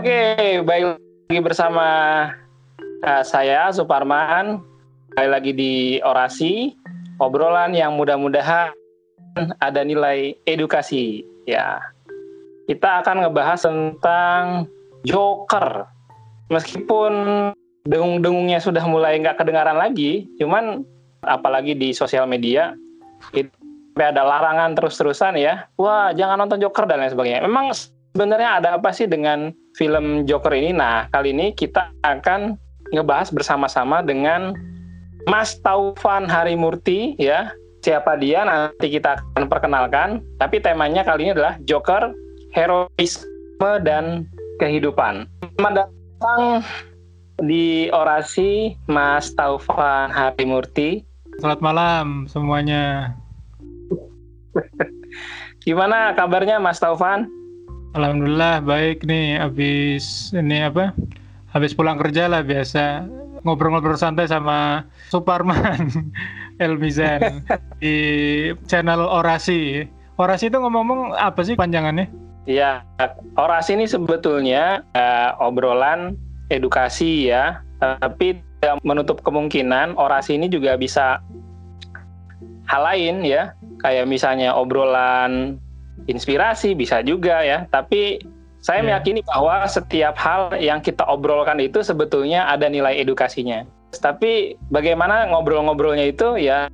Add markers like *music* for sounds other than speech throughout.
Oke, baik lagi bersama uh, saya Suparman. Kembali lagi di Orasi, obrolan yang mudah-mudahan ada nilai edukasi. Ya, kita akan ngebahas tentang Joker. Meskipun dengung-dengungnya sudah mulai nggak kedengaran lagi, cuman apalagi di sosial media itu ada larangan terus-terusan ya. Wah, jangan nonton Joker dan lain sebagainya. Memang sebenarnya ada apa sih dengan film Joker ini? Nah, kali ini kita akan ngebahas bersama-sama dengan Mas Taufan Harimurti ya. Siapa dia nanti kita akan perkenalkan. Tapi temanya kali ini adalah Joker, heroisme dan kehidupan. Selamat datang di orasi Mas Taufan Harimurti. Selamat malam semuanya. *laughs* Gimana kabarnya Mas Taufan? Alhamdulillah baik nih. Habis ini apa? Habis pulang kerja lah biasa. Ngobrol-ngobrol santai sama Suparman *laughs* Elmizan *laughs* di channel Orasi. Orasi itu ngomong-ngomong apa sih panjangannya? Iya, Orasi ini sebetulnya uh, obrolan edukasi ya, tapi menutup kemungkinan Orasi ini juga bisa hal lain ya, kayak misalnya obrolan inspirasi bisa juga ya tapi saya yeah. meyakini bahwa setiap hal yang kita obrolkan itu sebetulnya ada nilai edukasinya tapi bagaimana ngobrol-ngobrolnya itu ya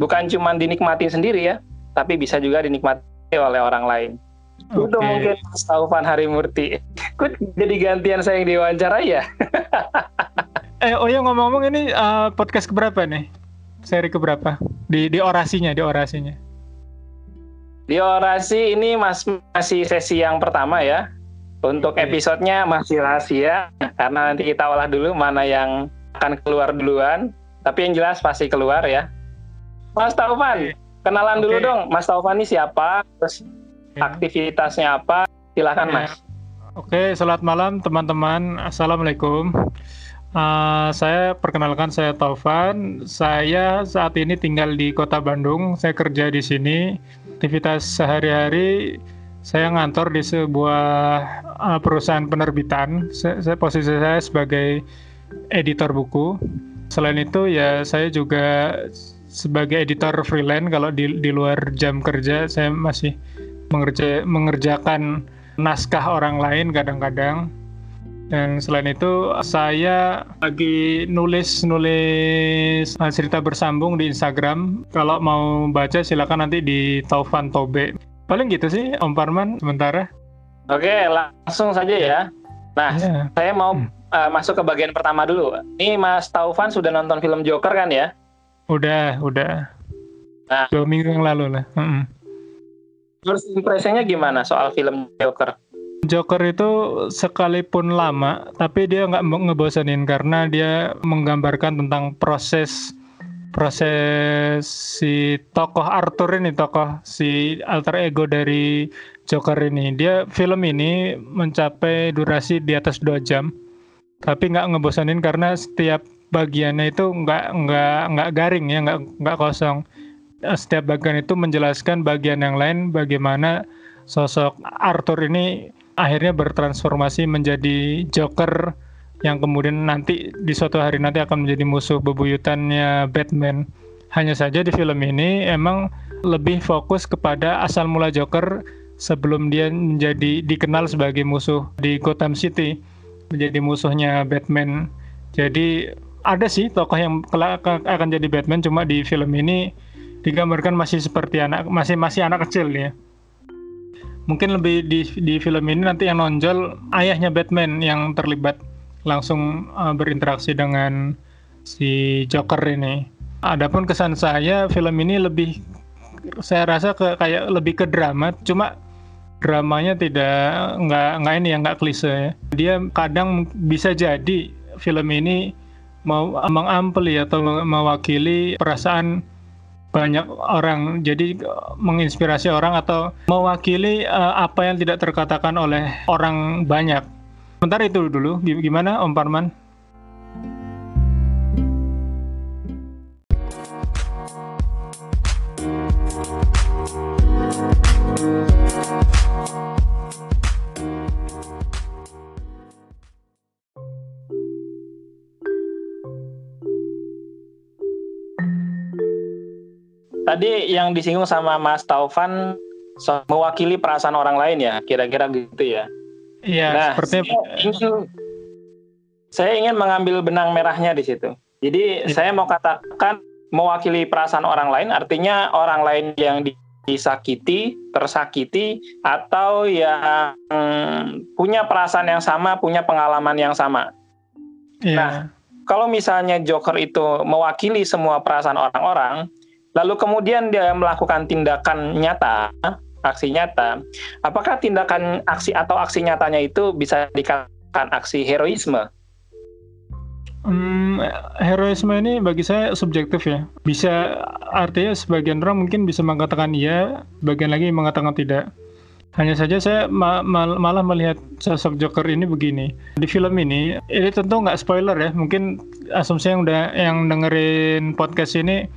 bukan cuma dinikmati sendiri ya tapi bisa juga dinikmati oleh orang lain okay. Udah mungkin Mas Taufan Harimurti. Kok jadi gantian saya yang diwawancara ya? *laughs* eh, oh ya ngomong-ngomong ini uh, podcast keberapa nih? Seri keberapa? Di di orasinya, di orasinya. Di orasi ini mas, masih sesi yang pertama ya. Untuk episodenya masih rahasia karena nanti kita olah dulu mana yang akan keluar duluan. Tapi yang jelas pasti keluar ya. Mas Taufan, kenalan dulu dong. Mas Taufan ini siapa? Terus aktivitasnya apa? Silahkan Mas. Oke, selamat malam teman-teman. Assalamualaikum. Uh, saya perkenalkan saya Taufan. Saya saat ini tinggal di Kota Bandung. Saya kerja di sini aktivitas sehari-hari saya ngantor di sebuah uh, perusahaan penerbitan. Saya, posisi saya sebagai editor buku. Selain itu ya saya juga sebagai editor freelance kalau di di luar jam kerja saya masih mengerja, mengerjakan naskah orang lain kadang-kadang. Dan selain itu saya lagi nulis nulis uh, cerita bersambung di Instagram. Kalau mau baca silakan nanti di Taufan Tobe. Paling gitu sih Om Parman sementara. Oke, langsung saja ya. Nah, yeah. saya mau hmm. uh, masuk ke bagian pertama dulu. Ini Mas Taufan sudah nonton film Joker kan ya? Udah, udah. Nah, dua minggu yang lalu lah. Mm -mm. Terus impresinya gimana soal film Joker? Joker itu sekalipun lama, tapi dia nggak ngebosenin karena dia menggambarkan tentang proses proses si tokoh Arthur ini tokoh si alter ego dari Joker ini. Dia film ini mencapai durasi di atas dua jam tapi nggak ngebosenin karena setiap bagiannya itu nggak nggak nggak garing ya nggak nggak kosong. Setiap bagian itu menjelaskan bagian yang lain bagaimana sosok Arthur ini akhirnya bertransformasi menjadi Joker yang kemudian nanti di suatu hari nanti akan menjadi musuh bebuyutannya Batman. Hanya saja di film ini emang lebih fokus kepada asal mula Joker sebelum dia menjadi dikenal sebagai musuh di Gotham City, menjadi musuhnya Batman. Jadi ada sih tokoh yang akan jadi Batman cuma di film ini digambarkan masih seperti anak masih masih anak kecil ya mungkin lebih di di film ini nanti yang nonjol ayahnya Batman yang terlibat langsung uh, berinteraksi dengan si Joker ini. Adapun kesan saya film ini lebih saya rasa ke kayak lebih ke drama, cuma dramanya tidak nggak nggak ini ya nggak klise ya. Dia kadang bisa jadi film ini mau mengampli atau mewakili perasaan banyak orang jadi menginspirasi orang atau mewakili uh, apa yang tidak terkatakan oleh orang banyak. Sebentar itu dulu gimana Om Parman? Tadi yang disinggung sama Mas Taufan so, mewakili perasaan orang lain ya, kira-kira gitu ya. Iya, nah, sepertinya saya ingin, saya ingin mengambil benang merahnya di situ. Jadi ya. saya mau katakan mewakili perasaan orang lain artinya orang lain yang disakiti, tersakiti atau yang punya perasaan yang sama, punya pengalaman yang sama. Yeah. Nah, kalau misalnya Joker itu mewakili semua perasaan orang-orang, lalu kemudian dia melakukan tindakan nyata, aksi nyata, apakah tindakan aksi atau aksi nyatanya itu bisa dikatakan aksi heroisme? Hmm, heroisme ini bagi saya subjektif ya. Bisa artinya sebagian orang mungkin bisa mengatakan iya, bagian lagi mengatakan tidak. Hanya saja saya ma ma malah melihat sosok Joker ini begini. Di film ini, ini tentu nggak spoiler ya. Mungkin asumsi yang udah yang dengerin podcast ini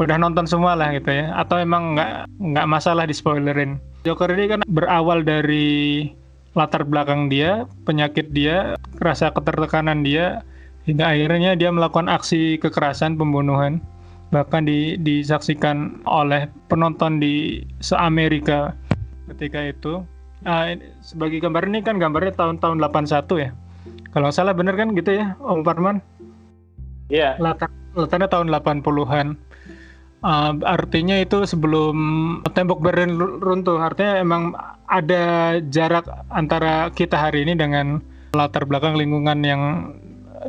udah nonton semua lah gitu ya. Atau emang nggak nggak masalah di spoilerin. Joker ini kan berawal dari latar belakang dia, penyakit dia, rasa ketertekanan dia, hingga akhirnya dia melakukan aksi kekerasan pembunuhan bahkan di, disaksikan oleh penonton di se-Amerika ketika itu nah, sebagai gambar ini kan gambarnya tahun-tahun 81 ya kalau salah bener kan gitu ya Om Parman iya yeah. latar latarnya tahun 80-an uh, artinya itu sebelum tembok Berlin runtuh artinya emang ada jarak antara kita hari ini dengan latar belakang lingkungan yang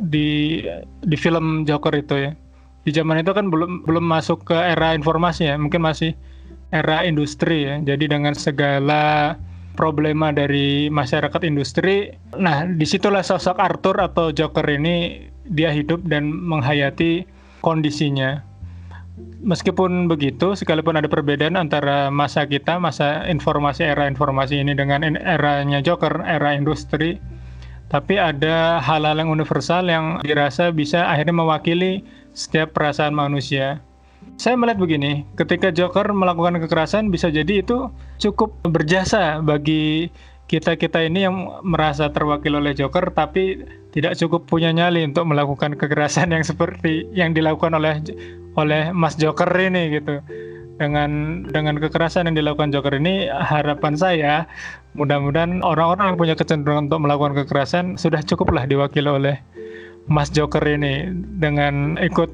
di di film Joker itu ya. Di zaman itu kan belum belum masuk ke era informasi ya, mungkin masih era industri ya. Jadi dengan segala problema dari masyarakat industri, nah di situlah sosok Arthur atau Joker ini dia hidup dan menghayati kondisinya. Meskipun begitu, sekalipun ada perbedaan antara masa kita, masa informasi era informasi ini dengan eranya Joker, era industri, tapi ada hal-hal yang universal yang dirasa bisa akhirnya mewakili setiap perasaan manusia. Saya melihat begini, ketika Joker melakukan kekerasan bisa jadi itu cukup berjasa bagi kita-kita ini yang merasa terwakil oleh Joker tapi tidak cukup punya nyali untuk melakukan kekerasan yang seperti yang dilakukan oleh oleh Mas Joker ini gitu. Dengan dengan kekerasan yang dilakukan Joker ini harapan saya mudah-mudahan orang-orang yang punya kecenderungan untuk melakukan kekerasan sudah cukuplah diwakili oleh Mas Joker ini dengan ikut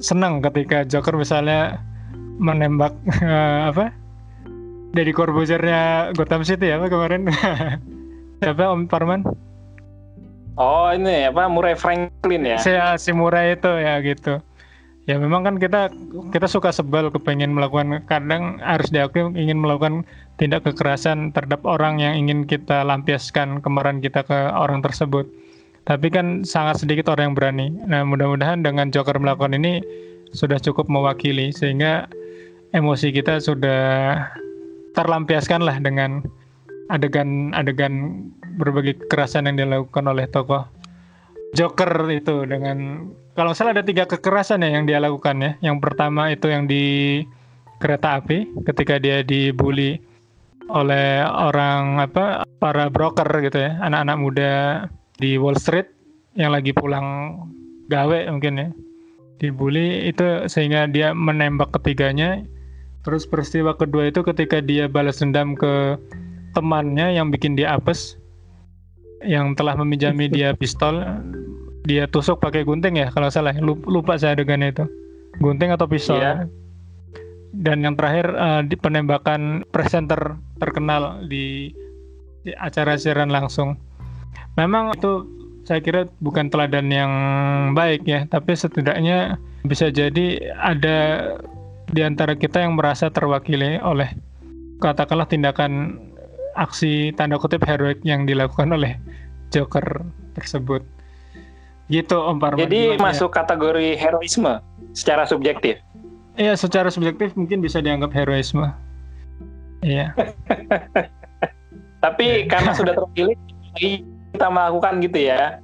senang ketika Joker misalnya menembak uh, *laughs* apa dari Corbuzier-nya Gotham City ya apa kemarin? *laughs* Siapa Om Parman? Oh ini apa Murray Franklin ya? Si, si Murray itu ya gitu. Ya memang kan kita kita suka sebel kepengen melakukan kadang harus diakui ingin melakukan tindak kekerasan terhadap orang yang ingin kita lampiaskan kemarahan kita ke orang tersebut. Tapi kan sangat sedikit orang yang berani. Nah mudah-mudahan dengan Joker melakukan ini sudah cukup mewakili sehingga emosi kita sudah terlampiaskan lah dengan adegan-adegan berbagai kekerasan yang dilakukan oleh tokoh Joker itu dengan kalau salah ada tiga kekerasan ya yang dia lakukan ya. Yang pertama itu yang di kereta api ketika dia dibully oleh orang apa para broker gitu ya, anak-anak muda di Wall Street yang lagi pulang gawe mungkin ya. Dibully itu sehingga dia menembak ketiganya. Terus peristiwa kedua itu ketika dia balas dendam ke temannya yang bikin dia apes yang telah meminjami dia pistol dia tusuk pakai gunting ya kalau salah. Lupa saya adegan itu. Gunting atau pistol? Yeah. dan yang terakhir uh, di penembakan presenter terkenal di, di acara siaran langsung. Memang itu saya kira bukan teladan yang baik ya tapi setidaknya bisa jadi ada di antara kita yang merasa terwakili oleh katakanlah tindakan aksi tanda kutip heroik yang dilakukan oleh Joker tersebut. Gitu Om Parman. Jadi masuk ya? kategori heroisme secara subjektif. Iya, secara subjektif mungkin bisa dianggap heroisme. Iya. *laughs* Tapi karena sudah terpilih kita melakukan gitu ya.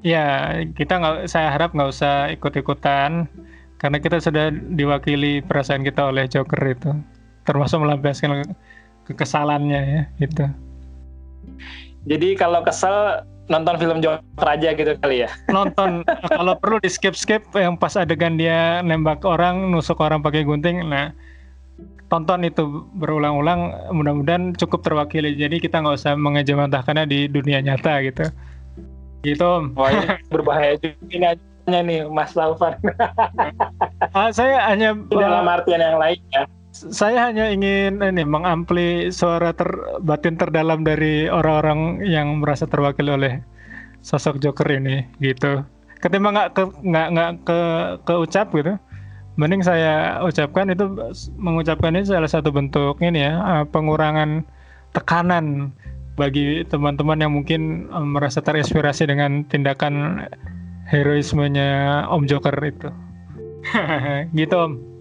Ya, kita nggak. Saya harap nggak usah ikut-ikutan karena kita sudah diwakili perasaan kita oleh Joker itu, termasuk melampiaskan kekesalannya ya itu. Jadi kalau kesel nonton film Joker aja gitu kali ya. *laughs* Nonton kalau perlu di skip skip yang pas adegan dia nembak orang, nusuk orang pakai gunting. Nah, tonton itu berulang-ulang mudah-mudahan cukup terwakili. Jadi kita nggak usah mengejamatahkannya di dunia nyata gitu. Gitu. Wah, ini *laughs* berbahaya juga ini aja nih Mas Taufan. *laughs* Ah, saya hanya dalam artian yang lain ya. saya hanya ingin ini mengampli suara ter, batin terdalam dari orang-orang yang merasa terwakili oleh sosok Joker ini gitu. Ketimbang nggak ke nggak nggak ke keucap gitu, mending saya ucapkan itu mengucapkan ini salah satu bentuk ini ya eh, pengurangan tekanan bagi teman-teman yang mungkin eh, merasa terinspirasi dengan tindakan heroismenya Om Joker itu. *laughs* gitu Om.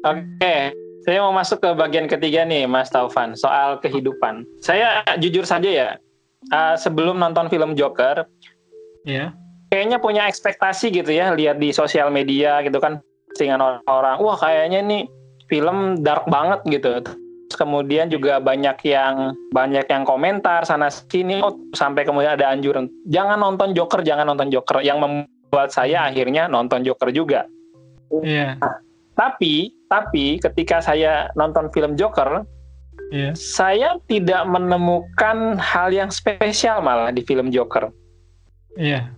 Oke, saya mau masuk ke bagian ketiga nih, Mas Taufan, soal kehidupan. Saya jujur saja ya, uh, sebelum nonton film Joker, Iya. kayaknya punya ekspektasi gitu ya, lihat di sosial media gitu kan, dengan orang-orang, wah kayaknya nih film dark banget gitu. Terus kemudian juga banyak yang banyak yang komentar sana sini, oh, sampai kemudian ada anjuran, jangan nonton Joker, jangan nonton Joker, yang membuat saya akhirnya nonton Joker juga. Iya. Tapi, tapi ketika saya nonton film Joker, Iya. saya tidak menemukan hal yang spesial malah di film Joker. Iya.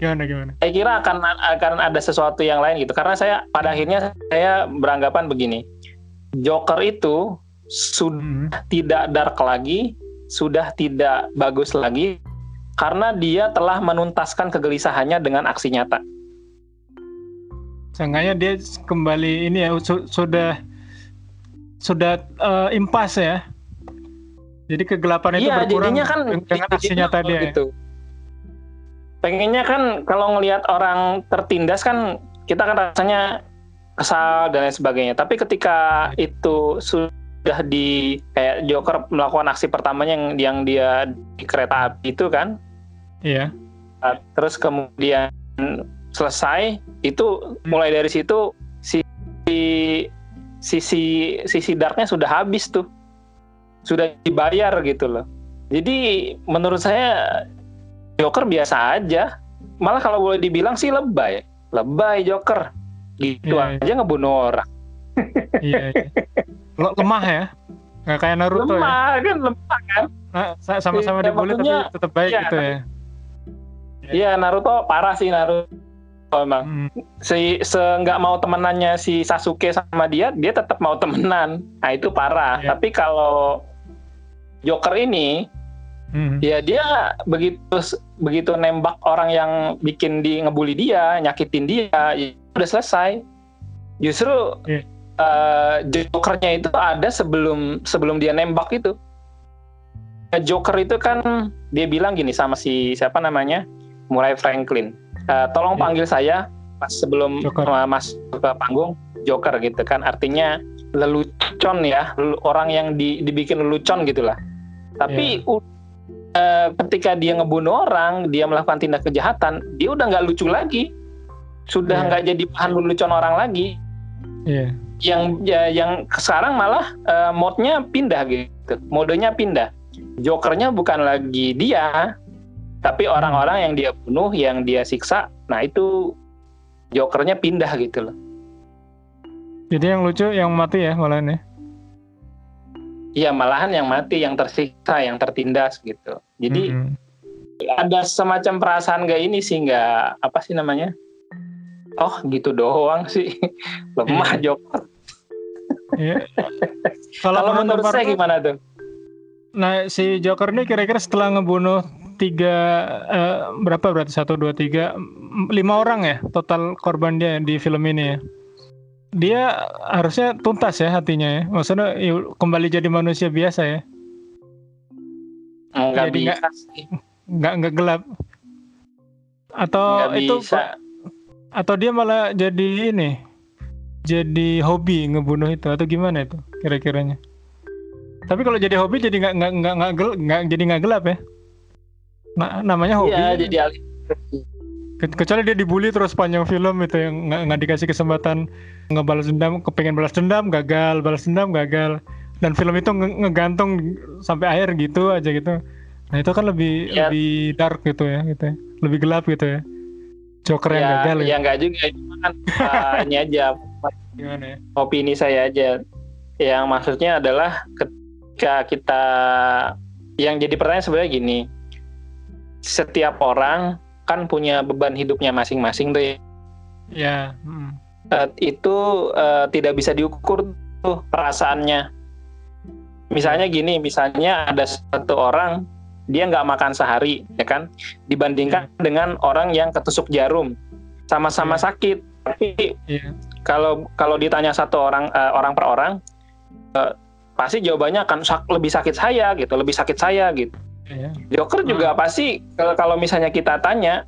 Gimana gimana? Saya kira akan akan ada sesuatu yang lain gitu. Karena saya pada akhirnya saya beranggapan begini, Joker itu sudah Hmm. tidak dark lagi, sudah tidak bagus lagi, karena dia telah menuntaskan kegelisahannya dengan aksi nyata. Seenggaknya dia kembali ini ya su- sudah sudah eh, impas ya. Jadi kegelapan itu Iya, berkurang jadinya kan dengan dengan aksi jadinya nyata dia. ya. gitu. Pengennya kan kalau ngelihat orang tertindas kan kita kan rasanya kesal dan lain sebagainya. Tapi ketika itu sudah di kayak Joker melakukan aksi pertamanya yang yang dia di kereta api itu kan, Iya. uh, terus kemudian selesai itu mulai dari situ si sisi sisi darknya sudah habis tuh sudah dibayar gitu loh jadi menurut saya Joker biasa aja malah kalau boleh dibilang sih lebay lebay Joker gitu Iya, iya. aja ngebunuh orang *laughs* Iya. iya. Le- lemah ya. Nggak kayak Naruto ya. lemah kan lemah kan Nah, sa- sama-sama Iya, dibully tapi tetap baik iya, gitu ya. Iya Naruto parah sih Naruto emang Hmm. si se nggak mau temenannya si Sasuke sama dia dia tetap mau temenan nah itu parah Iya. tapi kalau Joker ini Hmm. ya dia begitu begitu nembak orang yang bikin di ngebully dia nyakitin dia ya udah selesai justru Iya. eh, Jokernya itu ada sebelum sebelum dia nembak itu Joker itu kan dia bilang gini sama si siapa namanya Murray Franklin Eh, tolong Iya. panggil saya pas sebelum Joker. masuk ke panggung Joker gitu kan artinya lelucon ya lelu- orang yang di- dibikin lelucon gitulah tapi u- eh, ketika dia ngebunuh orang dia melakukan tindak kejahatan dia udah nggak lucu lagi sudah Iya. nggak jadi bahan lelucon orang lagi Iya. yang ya, yang sekarang malah eh, mode-nya pindah gitu modenya pindah jokernya bukan lagi dia tapi orang-orang yang dia bunuh yang dia siksa nah itu jokernya pindah gitu loh Jadi yang lucu yang mati ya malah nih. Iya malahan yang mati yang tersiksa yang tertindas gitu jadi Hmm. ada semacam perasaan gak ini sih nggak apa sih namanya oh gitu doang sih *laughs* lemah Iya. joker Iya. *laughs* kalau menurut saya gimana tuh Nah si Joker ini kira-kira setelah ngebunuh tiga eh, berapa berarti satu dua tiga lima orang ya total korban dia di film ini ya. Dia harusnya tuntas ya hatinya ya. Maksudnya ya, kembali jadi manusia biasa ya. nggak Jadi bisa nggak- Nggak gelap. Atau nggak itu bisa atau dia malah jadi ini jadi hobi ngebunuh itu atau gimana itu kira-kiranya tapi kalau jadi hobi jadi nggak nggak nggak nggak jadi nggak gelap ya nah, namanya hobi. Iya, jadi alih Ke- kecuali dia dibully terus panjang film itu yang nggak nggak dikasih kesempatan ngebalas dendam kepengen balas dendam gagal balas dendam gagal. Dan film itu nge- ngegantung sampai akhir gitu aja gitu. Nah itu kan lebih Ya. lebih dark gitu ya gitu ya. lebih gelap gitu ya. Joker yang ya, gagal ya ya nggak juga. Cuma kan uh, ini *laughs* aja. Gimana ya? Opini saya aja. Yang maksudnya adalah ketika kita yang jadi pertanyaan sebenarnya gini setiap orang kan punya beban hidupnya masing-masing tuh ya. ya mm. Eh, itu eh, tidak bisa diukur tuh perasaannya misalnya gini misalnya ada satu orang dia nggak makan sehari ya kan dibandingkan dengan orang yang ketusuk jarum sama-sama Iya. sakit tapi iya kalau kalau ditanya satu orang eh, orang per orang eh, pasti jawabannya akan sak- lebih sakit saya gitu lebih sakit saya gitu iya. Joker juga pasti kalau misalnya kita tanya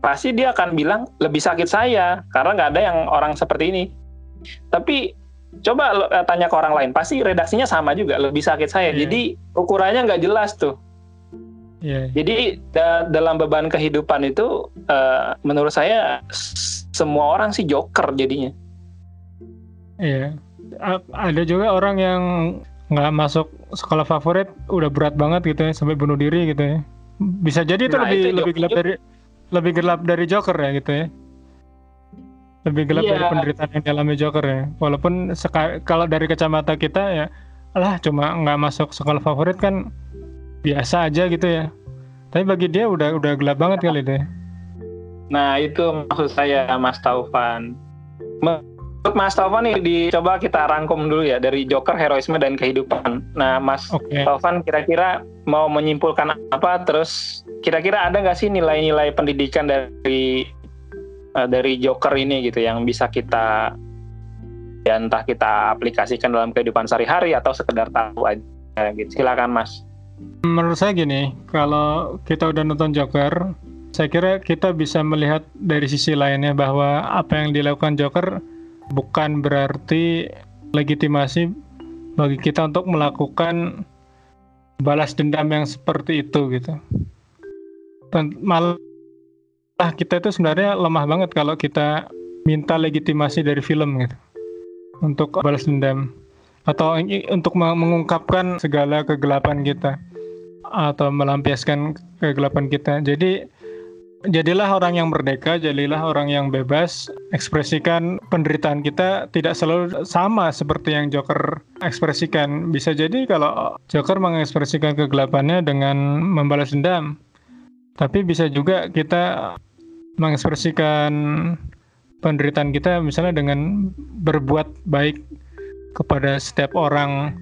pasti dia akan bilang lebih sakit saya karena nggak ada yang orang seperti ini. Tapi coba eh, tanya ke orang lain pasti redaksinya sama juga lebih sakit saya. Iya. jadi ukurannya nggak jelas tuh. Iya. Jadi da- dalam beban kehidupan itu eh, menurut saya semua orang sih Joker jadinya. Iya. A- Ada juga orang yang nggak masuk sekolah favorit udah berat banget gitu ya sampai bunuh diri gitu ya. Bisa jadi itu Nah, lebih itu lebih gelap dari lebih gelap dari Joker ya gitu ya. Lebih gelap Iya. dari penderitaan yang dialami Joker ya. Walaupun kalau dari kacamata kita ya lah cuma nggak masuk sekolah favorit kan biasa aja gitu ya. Tapi bagi dia udah udah gelap banget kali itu ya. Nah itu maksud saya Mas Taufan. Menurut Mas Taufan nih dicoba kita rangkum dulu ya dari Joker, heroisme dan kehidupan. Nah Mas Oke. Taufan kira-kira mau menyimpulkan apa? Terus kira-kira ada nggak sih nilai-nilai pendidikan dari eh, dari Joker ini gitu yang bisa kita ya entah kita aplikasikan dalam kehidupan sehari-hari atau sekedar tahu aja gitu. Silakan Mas. Menurut saya gini, kalau kita udah nonton Joker, saya kira kita bisa melihat dari sisi lainnya bahwa apa yang dilakukan Joker bukan berarti legitimasi bagi kita untuk melakukan balas dendam yang seperti itu gitu. Malah kita itu sebenarnya lemah banget kalau kita minta legitimasi dari film gitu untuk balas dendam atau untuk me- mengungkapkan segala kegelapan kita atau melampiaskan kegelapan kita. Jadi jadilah orang yang merdeka, jadilah orang yang bebas, ekspresikan penderitaan kita tidak selalu sama seperti yang Joker ekspresikan. Bisa jadi kalau Joker mengekspresikan kegelapannya dengan membalas dendam. Tapi bisa juga kita mengekspresikan penderitaan kita misalnya dengan berbuat baik kepada setiap orang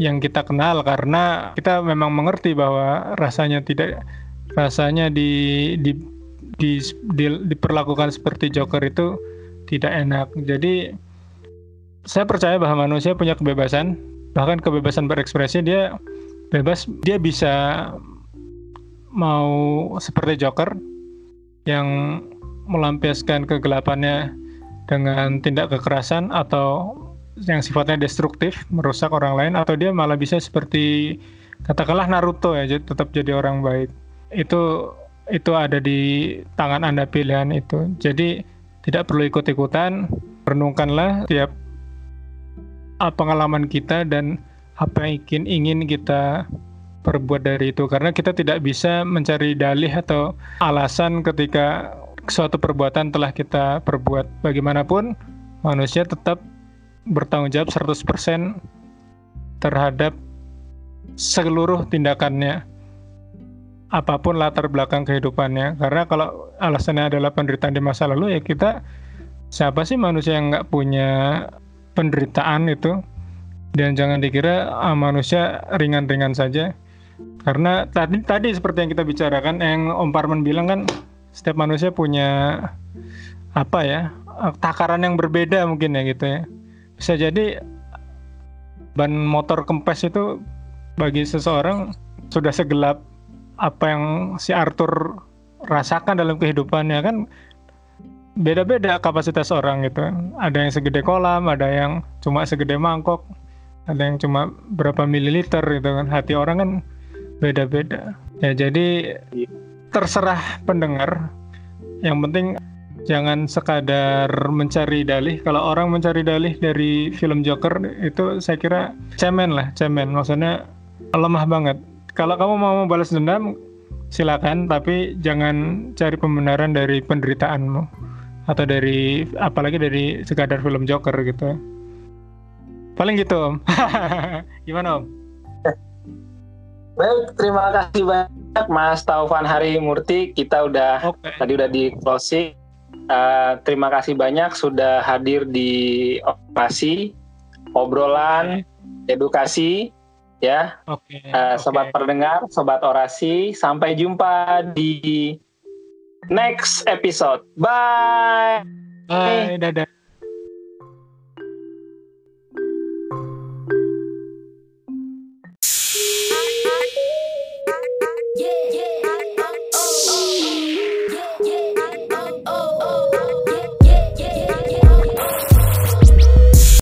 yang kita kenal karena kita memang mengerti bahwa rasanya tidak rasanya di, di, di, di- diperlakukan seperti Joker itu tidak enak. Jadi saya percaya bahwa manusia punya kebebasan, bahkan kebebasan berekspresi dia bebas, dia bisa mau seperti Joker yang melampiaskan kegelapannya dengan tindak kekerasan atau yang sifatnya destruktif merusak orang lain atau dia malah bisa seperti katakanlah Naruto ya tetap jadi orang baik. Itu itu ada di tangan anda pilihan itu. Jadi tidak perlu ikut-ikutan renungkanlah tiap apa pengalaman kita dan apa yang ingin ingin kita perbuat dari itu. Karena kita tidak bisa mencari dalih atau alasan ketika suatu perbuatan telah kita perbuat. Bagaimanapun manusia tetap bertanggung jawab 100% terhadap seluruh tindakannya apa pun latar belakang kehidupannya. Karena kalau alasannya adalah penderitaan di masa lalu ya kita siapa sih manusia yang nggak punya penderitaan itu? Dan jangan dikira ah, manusia ringan-ringan saja. Karena tadi tadi seperti yang kita bicarakan yang Om Parman bilang kan setiap manusia punya apa ya takaran yang berbeda mungkin ya gitu ya. Bisa jadi ban motor kempes itu bagi seseorang sudah segelap apa yang si Arthur rasakan dalam kehidupannya kan beda-beda kapasitas orang gitu. Ada yang segede kolam, ada yang cuma segede mangkok, ada yang cuma berapa mililiter gitu kan. Hati orang kan beda-beda. Ya jadi iya. terserah pendengar. Yang penting jangan sekadar mencari dalih. Kalau orang mencari dalih dari film Joker itu saya kira cemen lah, cemen. Maksudnya lemah banget. Kalau kamu mau balas dendam, silakan. Tapi jangan cari pembenaran dari penderitaanmu atau dari apalagi dari sekadar film Joker gitu. Paling gitu om. *laughs* Gimana om? Baik, terima kasih banyak Mas Taufan Hari Murti. Kita udah okay. tadi udah di closing. Uh, terima kasih banyak sudah hadir di operasi obrolan okay. edukasi ya. Oke. Okay. Uh, sobat okay. pendengar, sobat orasi, sampai jumpa di next episode. Bye. Bye, dadah.